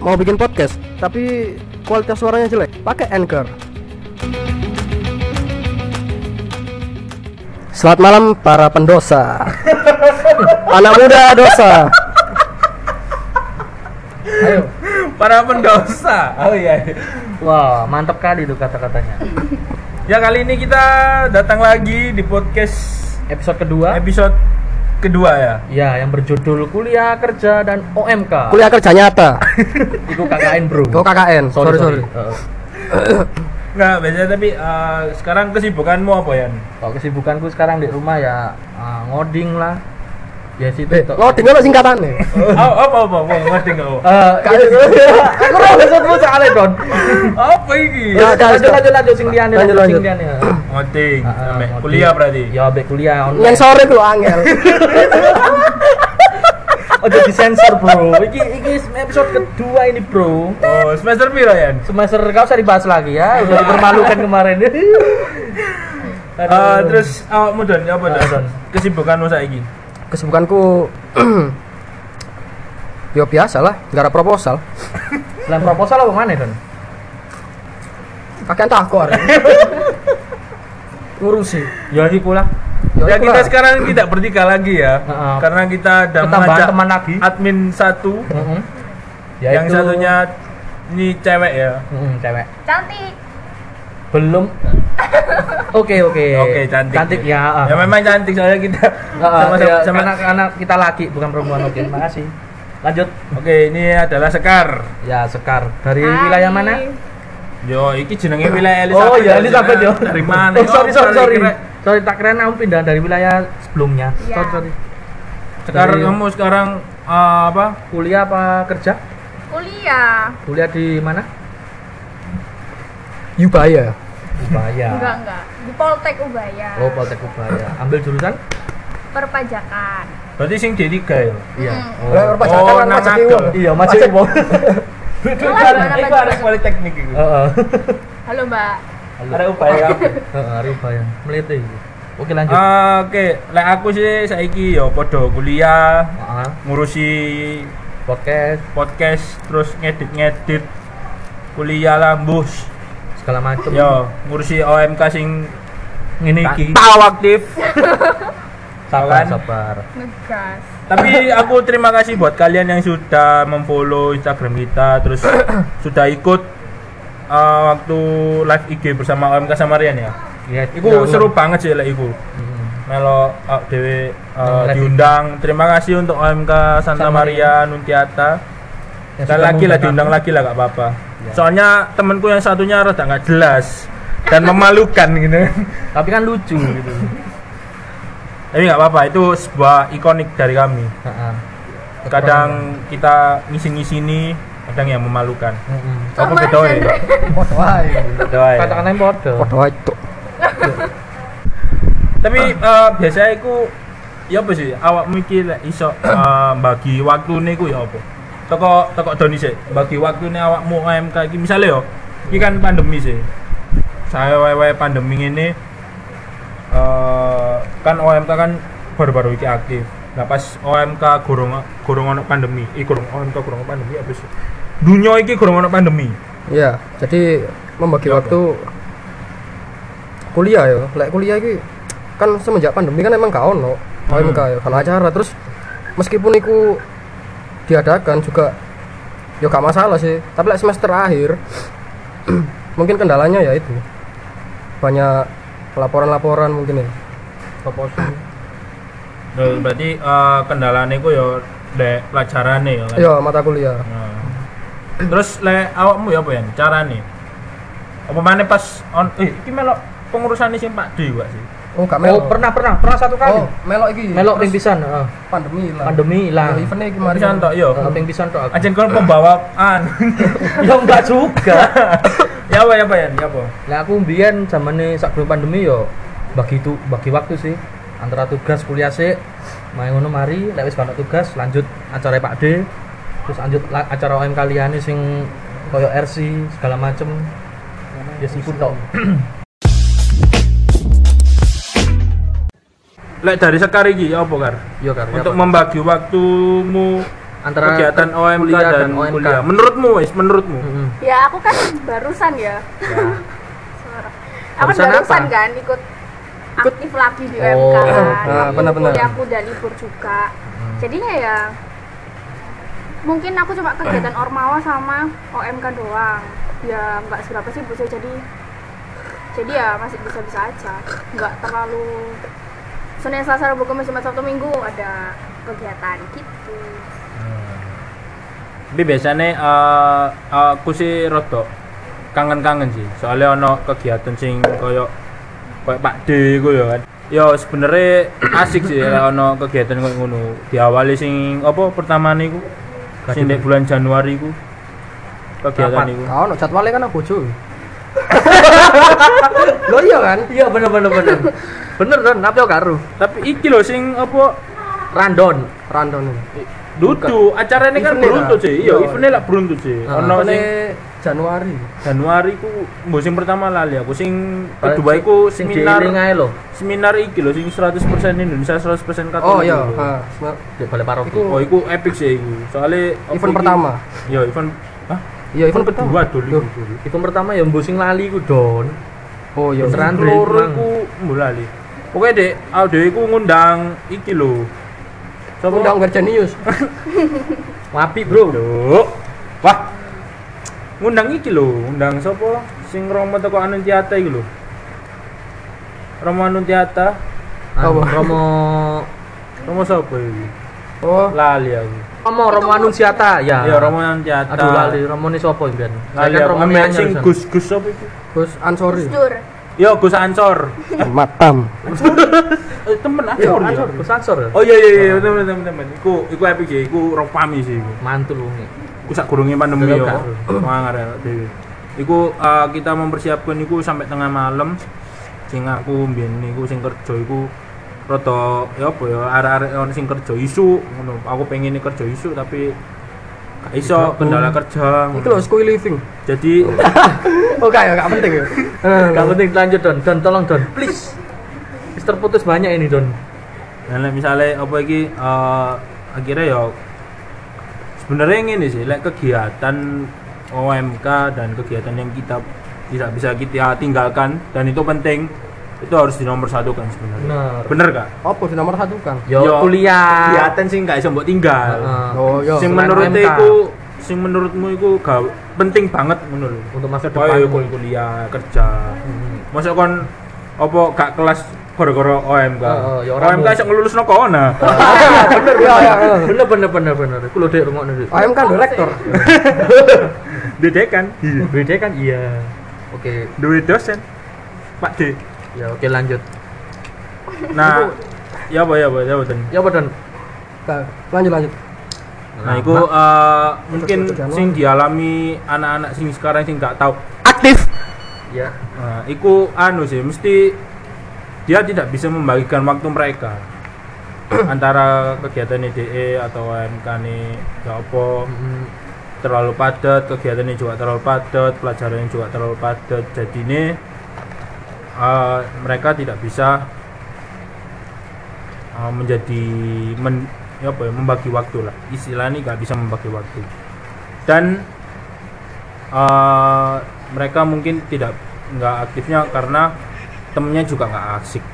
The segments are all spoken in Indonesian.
mau bikin podcast tapi kualitas suaranya jelek pakai Anchor Selamat malam para pendosa anak muda dosa Ayo. para pendosa. Oh iya. Wah, mantap kali itu kata-katanya. Ya kali ini kita datang lagi di podcast Episode kedua. episode kedua ya. ya, yang berjudul Kuliah Kerja dan OMK. kuliah kerja nyata Itu KKN, Bro. oh KKN sorry sorry, Heeh. Nggak biasanya tapi eh, sekarang kesibukanmu apa ya? Kalau kesibukanku sekarang di rumah ya ah, ngoding lah. Ya situ eh tok. loading apa singkatannya Oh, apa apa apa? Eh, ya, aku ora maksudmu soalnya, Don. Apa ini? Ya, lanjut lanjut lanjut sing liyane, lanjut, heeh. Ngoding, Ah, ah, ngoding. kuliah berarti. Ya, ambek kuliah yang sore lu angel Ojo disensor, Bro. Iki iki episode kedua ini, Bro. Oh, semester piro ya? Semester kau usah dibahas lagi ya, udah dipermalukan kemarin. Eh, terus awakmu Don, apa? Don. Kesibukanmu saiki? Kesibukanku ya biasa lah nggak ada proposal Selain proposal apa mana, Don? kakek takor ngurusi Ya di pulang. Ya, iku kita lah. sekarang tidak bertiga lagi ya. Heeh. Karena kita Ketambahan mengajak teman lagi. admin satu Heeh. yang satunya ini cewek ya. Heeh, cewek. cantik Belum. Oke, oke. Oke, cantik. Cantik ya. ah. Ya memang cantik soalnya kita Ah, ah, sama ya, sama. karena kita laki bukan perempuan. Oke, makasih. Lanjut. Oke, ini adalah Sekar. Ya, Sekar. Dari Hai. wilayah mana? Yo, iki jenenge wilayah Elizabeth. Oh ya, Elizabeth yo. Dari mana? Oh, sorry, sorry, sorry. Sorry, tak kira kamu pindah dari wilayah sebelumnya. Iya. Sorry, sorry. Sekar Dari- kamu sekarang eh, apa? Kuliah apa kerja? kuliah Kuliah di mana? Ubaya Ubaya. enggak enggak di Poltek Ubaya Oh, Poltek Ubaya. Ambil jurusan? perpajakan Berarti sing D3 ya. Iya. Oh, oh, pajakan Oh, kan nama pajak. Iya, gimana, Iku Pak? arek politeknik iku. Heeh. halo mbak Ada upaya apa? Heeh, hari Ubaya. Melete iki. Oke, lanjut. Ah, Oke, lek aku sih saiki yo padha kuliah, Heeh. ngurusi Podcast podcast terus ngedit-ngedit kuliah lah segala macam. yo ngurusi OMK sing ngene iki. tahu aktif Sabar, kan? sabar. ngegas tapi aku terima kasih buat kalian yang sudah memfollow Instagram kita terus sudah ikut uh, waktu live IG bersama OMK Samarian ya Iya, Iku seru banget sih lah iku Hmm. Melo uh, dewe uh, diundang. Terima kasih untuk OMK Santa Santa Maria Nuntiata. Yang Sekali lagi lah diundang lagi lah gak apa-apa. Ya. Soalnya temenku yang satunya rada nggak jelas dan memalukan gitu. Tapi kan lucu gitu. Tapi nggak apa-apa, itu sebuah ikonik dari kami. Heeh. Kadang kita ngisi-ngisini, kadang yang memalukan. Heeh. Apa beda. Kata-katanya bodoh. Cuk. Tapi eh, biasanya iku ya apa sih? Awakmu iki lek iso eh, bagi waktune iku ya apa? Teko teko Doni sih, bagi waktune awakmu OMK iki misale yo, iki kan pandemi sih. Saya wae pandemi ini eh kan OMK kan baru-baru iki aktif. Nah pas OMK gorong gorong ono pandemi, iki gorong OMK gorong pandemi apa sih? Dunia iki gorong ono pandemi. Iya, jadi membagi Ya, waktu kuliah ya. Lek kuliah iki kan semenjak pandemi kan emang gak ono OMK ya, kan acara terus meskipun iku diadakan juga ya gak masalah sih. Tapi lek semester akhir mungkin kendalanya ya itu. Banyak laporan-laporan mungkin ya. Proposal. Nah, berarti eh, kendalane iku yo dek pelajarane ya kan. Iya, mata kuliah. Nah. Terus le awakmu ya apa ya carane? Apa mana pas on eh iki melok pengurusane sing Pak D gak sih? Oh, gak Oh, melok. pernah pernah pernah satu kali. Oh, melok iki. Melok ping Terus pisan, heeh. pandemi lah. Pandemi hilang. Ya, eventnya iki mari. Pisan tok yo. Heeh, ping pisan tok aku. Ajen kon pembawaan. Ya enggak juga. ya apa ya apa ya? Ya apa? Lah aku mbiyen zamane sak sebelum pandemi yo bagi tu bagi waktu sih antara tugas kuliah sih main ngono mari lek wis tugas lanjut acara Pak D terus lanjut la- acara OM kalian sing koyo RC segala macem ya sikut tok Lek dari sekar iki ya apa kar? yo kan Untuk membagi waktumu antara kegiatan OMK kuliah dan, OMK. kuliah. Menurutmu wis, menurutmu. Mm-mm. Ya aku kan barusan ya. Ya. Aku Barusan barusan apa? kan ikut aktif lagi di Oh, UMK kan. ah, Jadi benar-benar. Kuliahku udah libur juga. Jadinya ya mungkin aku cuma kegiatan ormawa sama OMK doang. Ya nggak seberapa sih sih jadi jadi ya masih bisa-bisa aja. Nggak terlalu Senin, Selasa, Rabu, Kamis, Jumat, Sabtu, Minggu ada kegiatan gitu. Tapi biasanya eh, aku sih rodok kangen-kangen sih. Soalnya ono kegiatan sing koyo koyo Pak D iku ya kan. Ya sebenarnya asik sih lek ono kegiatan koyo ngono. Diawali sing apa pertama niku sing bulan Januari iku kegiatan iku. Kau no jadwalnya kan aku bojo. Lo iya kan? Iya bener bener bener. Bener apa yo karo? Tapi iki lho sing apa Randon. Random ini. Dudu, acaranya kan Eventnya beruntut sih. Iya, Iya. eventnya lah beruntut sih. Ono sing Ini Januari. Januari ku mbok sing pertama lali aku sing kedua iku sing seminar lho. seminar iki lho sing 100% Indonesia 100% Katolik. Oh iya, ha, Balai Paroki. Iku- Oh, iku epic sih iku. Soalnya event pertama. Iya, event Hah? Iya, event kedua dulu. Event pertama ya mbok sing lali ku Don. Oh iya. Beneran. Loro iku mbok lali. Pokoknya dek, dhewe iku ngundang iki lho. Sopo? Undang Berjanius. Wapi, Bro. Lho. Wah. Ngundang iki lho, ngundang sapa? Sing Romo teko Anuntiata iki lho. Romo Anuntiata, Anu, Apa? Romo Romo sapa iki? Oh, Lali aku. Romo Romo Anunciata ya. Ya Romo Anuntiata. Aduh lali, Romo ini sapa mbiyen? Lali kan. Romo sing. Gus Gus sapa iku? Gus Ansori. Dur. Yo Gus Ansor. Matam. Eh, temen Iya, Ansor. ya? Ansor, Gus Ansor. ya? Oh iya iya iya temen temen temen. Iku iku epic sih, iku rong pami sih iku. Mantul wong Iku sak gurunge pandemi yo. Mangar ya dhewe. Iku eh, kita mempersiapkan iku sampai tengah malam. Sing aku mbiyen niku sing kerja iku rada ya apa ya arek-arek sing kerja isu ngono. Aku pengen kerja isu tapi iso kendala kerja. Itu loh, school living. Jadi Oh, kayak gak penting ya. Eh, Gak penting lanjut Don. Don tolong Don, please. Wis terputus banyak ini Don. Nah, lek misalnya apa iki eh, akhirnya ya sebenarnya ini sih lek kegiatan OMK dan kegiatan yang kita tidak bisa kita tinggalkan dan itu penting itu harus dinomorsatukan sebenarnya. Bener. Bener gak? Apa sih nomor satu kan? Yo, kuliah. Kegiatan sih nggak bisa mbok tinggal. Heeh. Oh, iya. sing menurut OMK. iku sing menurutmu iku gak penting banget ngono lho. Untuk masa depan. kul- kuliah, kerja. Hmm. Masuk kon apa gak kelas gara-gara OMK. Heeh, ya ora OMK iso ngelulus no kono. Bener. Bener bener bener bener. Iku lho Dek rungokno Dek. AM kan direktor. Dede kan? Iya. Beda kan iya. Oke, Duwe dosen. Pak D. ya oke lanjut. Nah, ya apa ya apa ya apa? Ya apa Don? Nah, Lanjut lanjut. Nah, itu eh, mungkin sing dialami anak-anak sing sekarang sing nggak tahu aktif. Ya. Nah, iku anu sih, mesti dia tidak bisa membagikan waktu mereka antara kegiatan DE atau OMK nih apa Mm, terlalu padat kegiatannya juga terlalu padat pelajarannya juga terlalu padat jadi ini eh, mereka tidak bisa eh, menjadi men, ya apa ya, membagi waktu lah. Istilahnya nggak bisa membagi waktu. Dan eh, mereka mungkin tidak nggak aktifnya karena temennya juga nggak asik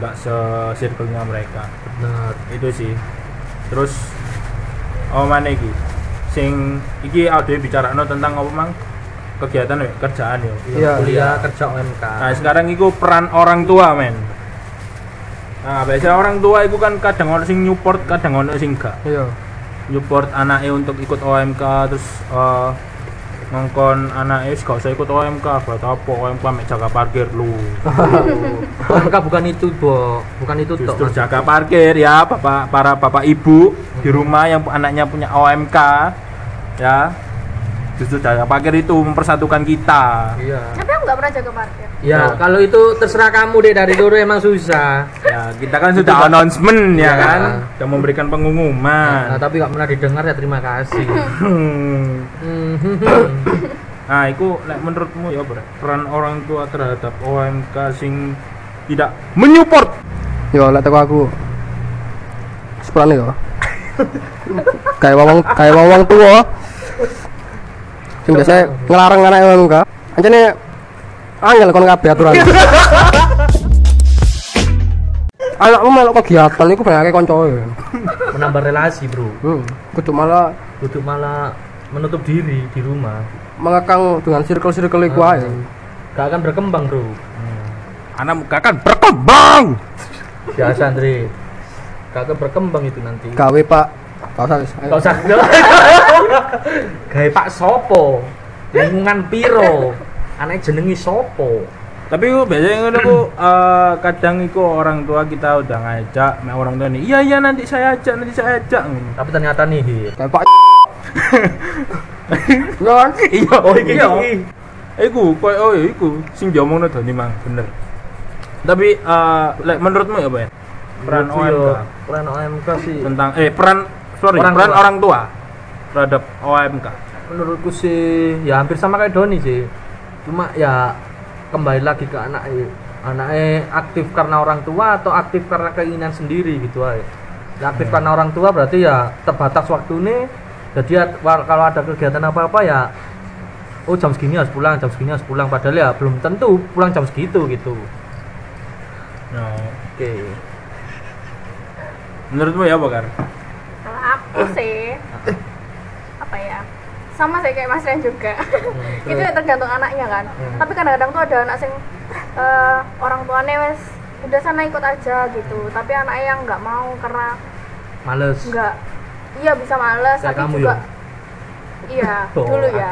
nggak se circle-nya mereka. Bener. itu sih. Terus oh mana iki? Sing iki audio bicara tentang apa mang kegiatan we, kerjaan yo Iya. Kuliah kerja OMK. nah sekarang itu peran orang tua men nah biasanya orang tua itu kan kadang orang sing nyupport kadang orang sing enggak Iya. nyupport anaknya untuk ikut OMK terus eh, ngongkon anaknya wis gak usah ikut OMK buat apa OMK mek jaga parkir lu OMK bukan itu, Bo. Bukan itu tok. justru Mas. jaga parkir ya bapak para bapak ibu di rumah yang anaknya punya OMK ya justru jaga parkir itu mempersatukan kita Iya. Tapi aku nggak pernah jaga parkir. Ya, kalau itu terserah kamu deh dari dulu emang susah. ya kita kan sudah announcement ya Ya. kan sudah memberikan Nah, pengumuman tapi nggak pernah didengar ya terima kasih. Hmm. Nah itu menurutmu ya Bre, peran orang tua terhadap OMK sing tidak menyupport Yo, lek teko aku. Sepurane yo. kayak wong kayak wong tua sing biasa ngelarang anak OMK anjane angel kon kabeh aturan. Anakmu melok kegiatan iku banyak koncoe menambah relasi bro. Hmm kudu malah duduk malah menutup diri di rumah. Mengekang dengan circle-circle iku ae. Gak akan berkembang bro. Anakmu gak akan berkembang. biasa Andre gak akan berkembang itu nanti. Gawe pak. Gak usah. Gak usah Gawe Pak Sopo Lingkungan piro Anak jenengi Sopo Tapi ku biasanya ngono ku eh, kadang iku orang tua kita udah ngajak, mek orang tua nih, iya iya nanti saya ajak, nanti saya ajak. Tapi ternyata nih kayak pak ya kan Iya, Oh iki iya. iki. Iku, koyo oh iya, iku sing diomongno Doni mang, bener. Tapi eh lek menurutmu ya, Ben? Peran Menurutku OMK Peran OMK sih tentang eh peran sorry, Orang peran tua. orang tua terhadap OMK. Menurutku sih Ya hampir sama kayak Doni sih. Cuma ya Kembali lagi ke anaknya. Anaknya aktif karena orang tua Atau aktif karena keinginan sendiri gitu aja. Ya, aktif karena orang tua berarti ya terbatas waktu ini jadi ya, kalau ada kegiatan apa-apa ya oh jam segini harus pulang jam segini harus pulang. Padahal ya belum tentu pulang jam segitu gitu. No. oke. Menurutmu ya, Bakar? kalau aku sih sama sih kayak Mas Rian juga. Itu ya tergantung anaknya kan. Hmm. tapi kadang-kadang tuh ada anak sing eh, orang tuanya wes udah sana ikut aja gitu. Tapi anaknya yang nggak mau karena males. Nggak. Iya bisa males Kayak tapi kamu juga ya? iya Oh, dulu ya.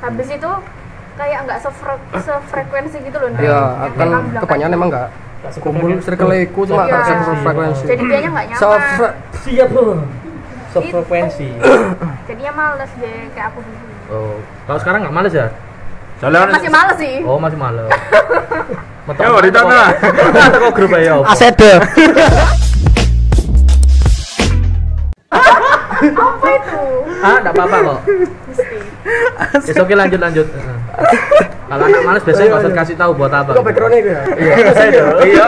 habis itu kayak nggak sefre- sefrekuensi gitu loh ya kayak kan kebanyakan emang enggak kumpul circle cuma Iya. gak satu frekuensi jadi dia nggak nyaman. Siap bro sefrekuensi jadinya males deh kayak aku dulu oh kalau sekarang nggak males ya Soalnya kan- masih males sih oh masih males Ya, di tengah. kok grup ya apa? asede apa itu ah enggak apa-apa kok mesti Ya, oke lanjut lanjut. Kalau anak males biasanya maksud kasih tahu buat apa? kok backgroundnya itu ya Iya. Iya.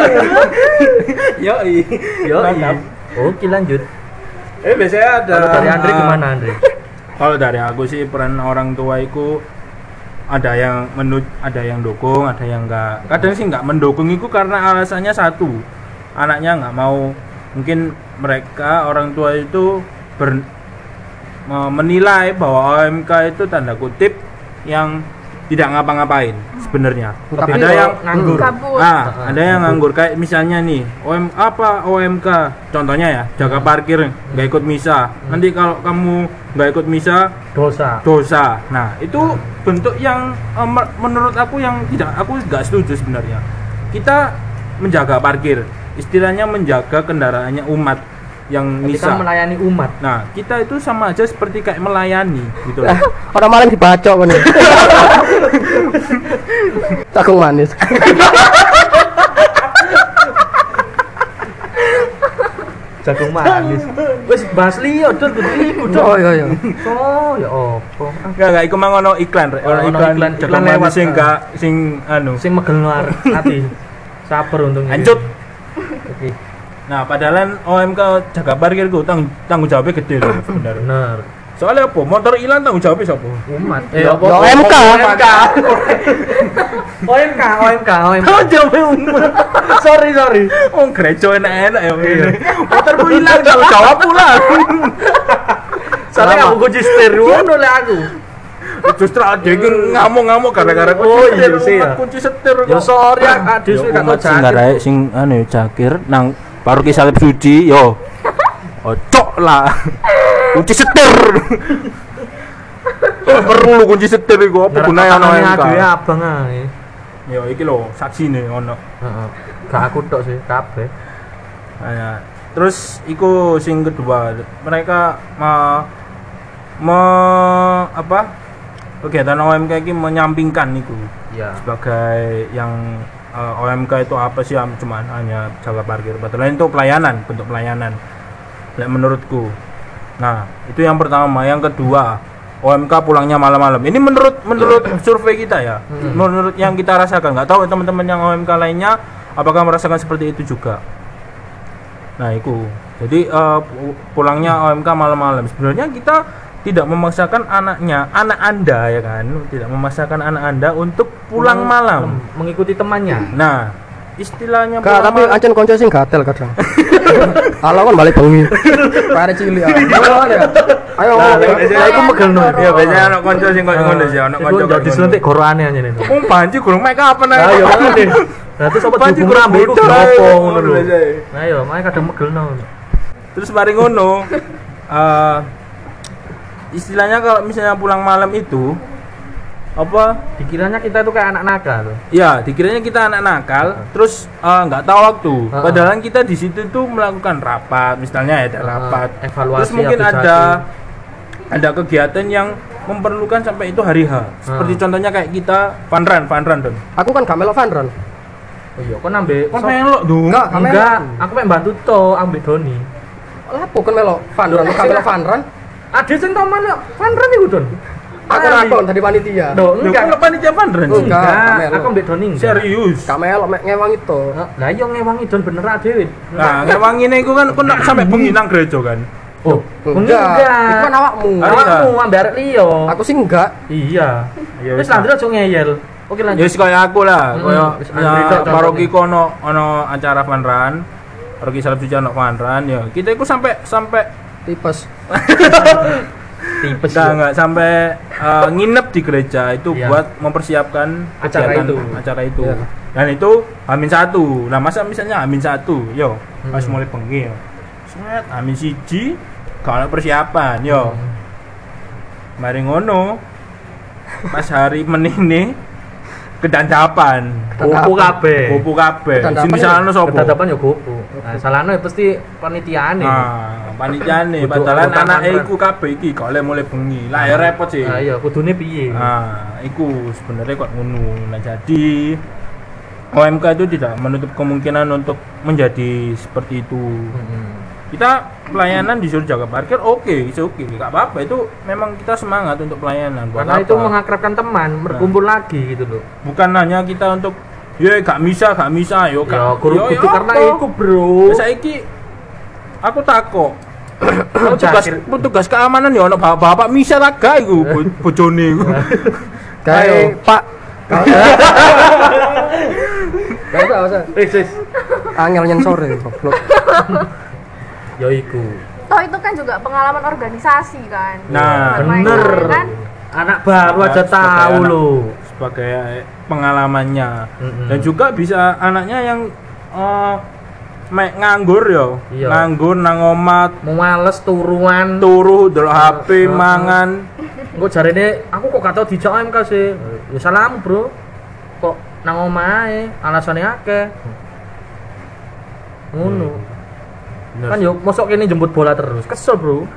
Yo, Yo. Mantap. Oke lanjut. Eh biasanya ada Kalau dari Andre eh, gimana Andre? Kalau dari aku sih peran orang tua itu ada yang menut, ada yang dukung, ada yang enggak. Kadang sih enggak mendukung itu karena alasannya satu, anaknya nggak mau. Mungkin mereka orang tua itu ber, me- menilai bahwa OMK itu tanda kutip yang tidak ngapa-ngapain sebenarnya. Tapi ada yang nganggur. kabur Ah, ada yang nganggur kayak misalnya nih, OM apa OMK? Contohnya ya, jaga parkir nggak ikut misa. Nanti kalau kamu nggak ikut misa Dosa. dosa. Nah, itu bentuk yang eh, menurut aku yang tidak aku nggak setuju sebenarnya. Kita menjaga parkir, istilahnya menjaga kendaraannya umat yang misa. melayani umat. Nah, kita itu sama aja seperti kayak melayani gitu loh. orang malam dibacok kan takung manis Jagung manis. Wis bahas liyo dul kudu iku oh iya iya Oh, ya opo. Enggak, enggak iku mang ono iklan, rek. Oh, Ono iklan, iklan manis lewat, sing enggak sing anu. Sing megel luar hati. Sabar untungnya. Lanjut. Nah, padahal OMK jaga parkir ku tang tanggung jawabnya gede loh sebenarnya. Bener. Soalnya apa? Motor hilang tanggung jawabnya siapa? Umat. Eh, Ya, apa? ya, OMK. OMK. OMK, OMK, OMK. jawabnya umat. Sorry, sorry. Oh, gereja enak-enak ya. Iya. Motorku hilang tanggung jawab pula. Soalnya aku kunci setir ngono lek aku. Justru ada yang ngamuk-ngamuk gara-gara Oh, iya sih, umat ya. kunci setir Ya sorry Kak Dewi gak tau sing sing anu jakir nang baru salib suci yo. Ocok lah. Kunci setir. Perlu lu kunci setir iku apa gunanya ono MK? ya abang ae. Yo iki lho saksine ono. Heeh. Gak aku tok sih, kabeh. Nah, terus iku sing kedua mereka ma me apa kegiatan OMK ini menyampingkan itu Iya. sebagai yang eh, OMK itu apa sih Am? cuman hanya jaga parkir. Padahal itu pelayanan bentuk pelayanan. Menurutku. Nah itu yang pertama. Yang kedua OMK pulangnya malam-malam. Ini menurut menurut survei kita ya. Hmm. menurut yang kita rasakan. Nggak tahu teman-teman yang OMK lainnya apakah merasakan seperti itu juga? Nah itu. Jadi pu- pulangnya OMK malam-malam. Sebenarnya kita tidak memaksakan anaknya, anak Anda ya kan, tidak memaksakan anak Anda untuk pulang malam. mengikuti temannya Nah, istilahnya pulang tapi malam- ancen konco sing gatel kadang. Alah kan balik bengi. Pare cilik. ah. Ayo ya. Ayo. Nah, ayo. Lah iku megelno. Ya biasanya anak konco sing koyo ngono sih, anak konco. jadi selentik gorane nih Wong banci gurung make kapan ae. Ayo Nah, terus apa Banci dihubung gurung ambek iku ae. ngono lho. Ngono aja. Nah, yo, makanya kadang megelno. Terus mari ngono. eh, istilahnya kalau misalnya pulang malam itu apa Dikiranya kita itu kayak anak nakal. Ya, dikiranya kita anak nakal, terus eh, nggak tahu waktu. Heeh. Padahal kita di situ tuh melakukan rapat, misalnya ada Heeh, rapat. evaluasi, terus mungkin ada ada kegiatan yang memerlukan sampai itu hari H. Seperti contohnya kayak kita fun run, fun run Don. Aku kan gak melok Van Ron. Oh iya, kok nambah Kon melok dong. Enggak. Enggak, aku pengen bantu to ambek Doni. Lapo kan melok Van Ron, gak melok Van Ron. Ada sing tau mana? Ron iku, Don. Aku rakon tadi panitia. Do, enggak. kok panitia sih? Enggak, aku ambek Doni. enggak. Serius. Gak melok mek ngewang itu. Lah iya ngewangi Don bener dhewe. Nah, ngewangine iku kan kon nak sampai bengi nang gereja kan. Oh, Enggak. Itu kan awakmu. Awakmu ambek arek liya. Aku sih enggak. Iya. Ya Wis lanjut aja ngeyel. Oke Ya lanjut. wis kaya aku lah, Hmm, kaya ya, paroki contohnya. kono ono acara fun run. Paroki Salib Suci ono fun run ya. Kita iku sampai sampai Tipes. Tipes. Enggak, ya. enggak sampai uh, nginep di gereja itu Iya. buat mempersiapkan Acara kegiatan itu. acara itu. Iya. Dan itu Amin satu. Nah masa misalnya Amin satu, yo pas Hmm. mulai bengi yo. Set Amin siji, kalau persiapan yo. Hmm. Mari ngono. Pas hari menini kedandapan. Gopo kabeh. Gopo kabeh. Kedandapan Sing disalahno sapa? Ketadapan ya gopo. Nah, salahno ya pasti panitiane. Nah, panitiane Kudu padahal anggota anake mantan. iku kabeh iki gak oleh mulai bengi. Lah ya repot sih. Nah, iya kudune piye? Nah, iku sebenarnya kok ngono. Nah, jadi OMK itu tidak menutup kemungkinan untuk menjadi seperti itu. Kita pelayanan disuruh jaga parkir, oke, it's oke, nggak apa-apa. Itu memang kita semangat untuk pelayanan. Buat Karena apa? itu mengakrabkan teman, berkumpul lagi gitu loh. bukan hanya kita untuk ya gak bisa, gak bisa, yo Ya, gak. guru yo, yo karena apa? iku, Bro. Ya, saiki aku takok. petugas Jakir. petugas keamanan ya ono bapak-bapak misa tak gak iku bo- bojone iku. Kayak Pak. Gak usah, gak usah. Wis wis. Angel nyensore goblok. Ya iku. Toh itu kan juga pengalaman organisasi kan. Nah, bener. kan. Anak baru aja tahu loh. Sebagai pengalamannya Mm-mm. dan juga bisa anaknya yang eh, mek nganggur ya Iya. nganggur nang Mau males turuan. turu delok HP Heeh. mangan Engko jarene aku kok gak tau dijak OMK sih. Ya salam, Bro. Kok nang omah ae, alasane akeh. Ngono. Bener Kan yo mosok kene jemput bola terus. Kesel, Bro.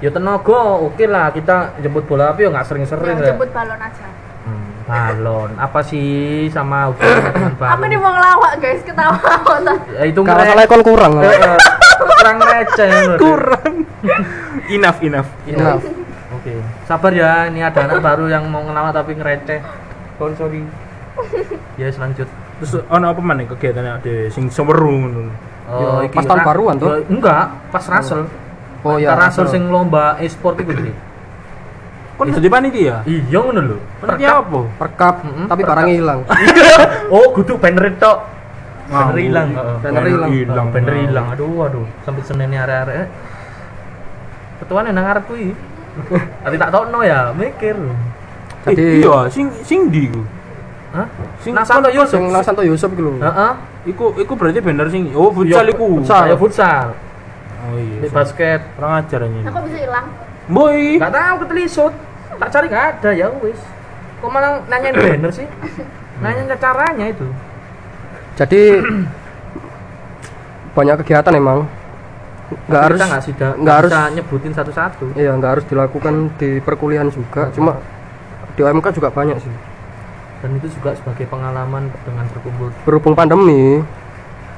Ya tenaga, oke lah kita jemput bola tapi yo nggak sering-sering Ya, ya. jemput balon aja. Balon. Apa sih sama hubungannya dengan balon? Aku ini mau ngelawak guys, ketawa. Ya, itu Karena salah kon kurang. Kurang receh kurang enough enough Enough. Oke, sabar ya. Ini ada anak baru yang mau ngelawak tapi ngereceh. Sorry, sorry. Ya, yes, lanjut. terus ono apa mana kegiatannya ada sing semeru ngono iki pas tahun baruan tuh. Enggak, pas Russell. Oh iya. Pas Russell Russell. sing lomba e-sport Dri. Kon jadi panitia Iya ngono lho. panitia apa Perkap, Mm-mm, tapi perkap. barangnya hilang. Oh, kudu banner tok. Banner hilang, heeh. Banner hilang. Hilang, banner hilang. Aduh, aduh. Sampai Senin arek-arek. Ketuane nang arep kuwi. Tapi tak tokno ya, mikir. Eh, Jadi- iya sing sing di iku Hah? Sing Nang Santo Yusuf. Sing nang Santo Yusuf iku lho. Heeh. iku iku berarti bener sing oh futsal Iya, iku futsal. Saya futsal. oh iya Di basket. kurang ajar aja Aku bisa hilang. boy Gak tahu ketelisut. Tak cari gak ada ya wis. Kok malah nanyain banner sih? Nanyain caranya itu. Jadi banyak kegiatan emang. Nggak harus nggak sih nggak harus nyebutin satu-satu. iya nggak harus dilakukan di perkuliahan juga. Cuma di OMK juga banyak sih. Dan itu juga sebagai pengalaman dengan berkumpul. Berhubung pandemi,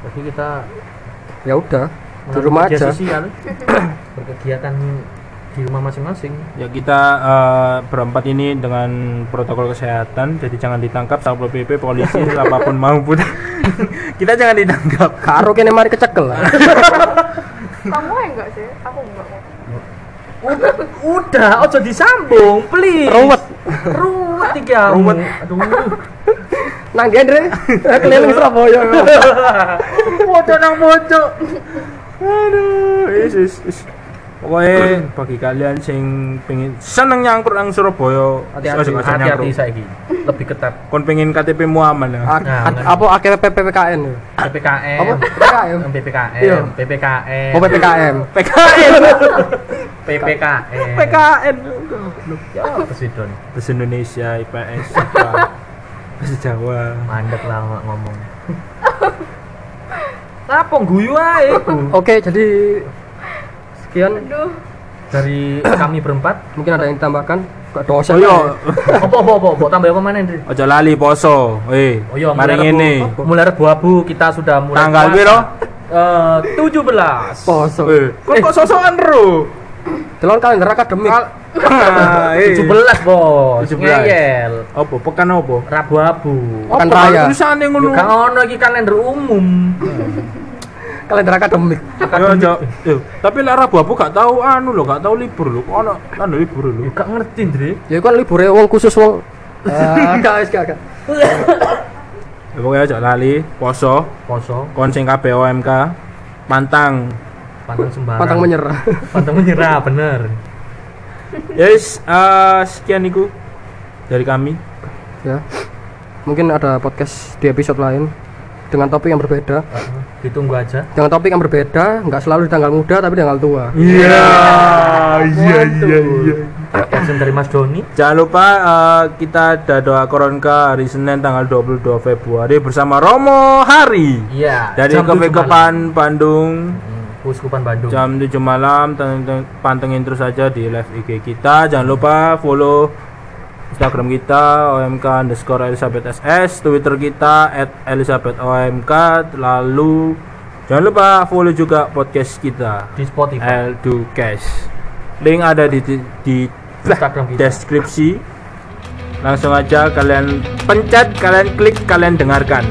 Jadi kita ya udah di rumah aja. sosial berkegiatan di rumah masing-masing. Ya kita eh, berempat ini dengan protokol kesehatan, jadi jangan ditangkap satpol pp, polisi, apa pun maupun kita jangan ditangkap. Karo kene mari kecekel lah. Kamu enggak sih? Aku enggak. Udah, udah, ojo disambung, please. Ruwet. Ruwet iki kamu. Aduh. Nang dia Andre, keliling Surabaya. Pojok nang pojok. Aduh, is is is. Pokoknya bagi kalian sing pengen seneng nyangkruk nang Surabaya, Hati-hati, ojo hati-hati saiki. Lebih ketat. Kon pengen KTP mu aman ya. Apa akhirnya PPKN? ya? PPKM. Apa? PPKM? PPKM. Iya. PPKM. Oh PPKM. PKN. PPKM. PKN. Ya, apa sih Don? Bahasa Indonesia, IPS? Bahasa Jawa. Mandek lah ngomong. Apa guyu ae? Oke, jadi sekian Aduh. Dari kami berempat. mungkin ada yang ditambahkan. Oh iya, Apa apa apa, apa tambah apa mana Ndri? ojo lali poso. Eh, Oh iya, mari ngene. Rebu- Mulai Rebu Abu kita sudah mulai Tanggal piro? Eh, 17. Poso. Eh, kok kok sosokan ro? Delon kalender akademik. Ah, eh. 17, Bos. 17. Ngeyel. Apa pekan apa? Rabu Abu. Pekan Apa raya. Tulisane Yo ngono. kan ono iki kalender umum. Kalender akademik. Yo ojo. Yo, tapi lek Rabu Abu gak tahu anu lho, gak tahu libur lho. Kok Ono anu libur lho. Gak ngerti, Ndri. Ya kan libure wong khusus wong. Ah, gak wis gak gak. Ya, pokoknya ojo lali poso. Poso, Kon sing kabeh OMK pantang. pantang sembarang. Pantang menyerah. Pantang menyerah, bener. Yes, eh, sekian iku dari kami. ya. Mungkin ada podcast di episode lain dengan topik yang berbeda. Heeh, Ditunggu aja. Dengan topik yang berbeda, nggak selalu di tanggal muda tapi di tanggal tua. Iya, iya, iya, iya. Caption dari Mas Doni. Jangan lupa eh, kita ada doa koronka hari Senin tanggal 22 Februari bersama Romo Hari Iya. dari. Kepekopan Bandung Hmm, Uskupan Bandung. jam 7 malam Teng- pantengin terus aja di live IG kita jangan lupa follow Instagram kita OMK underscore Elizabeth SS Twitter kita at Elizabeth OMK lalu jangan lupa follow juga podcast kita. Di Spotify. Eldukes link ada di, di, di Instagram kita. deskripsi. Langsung aja kalian pencet kalian klik kalian dengarkan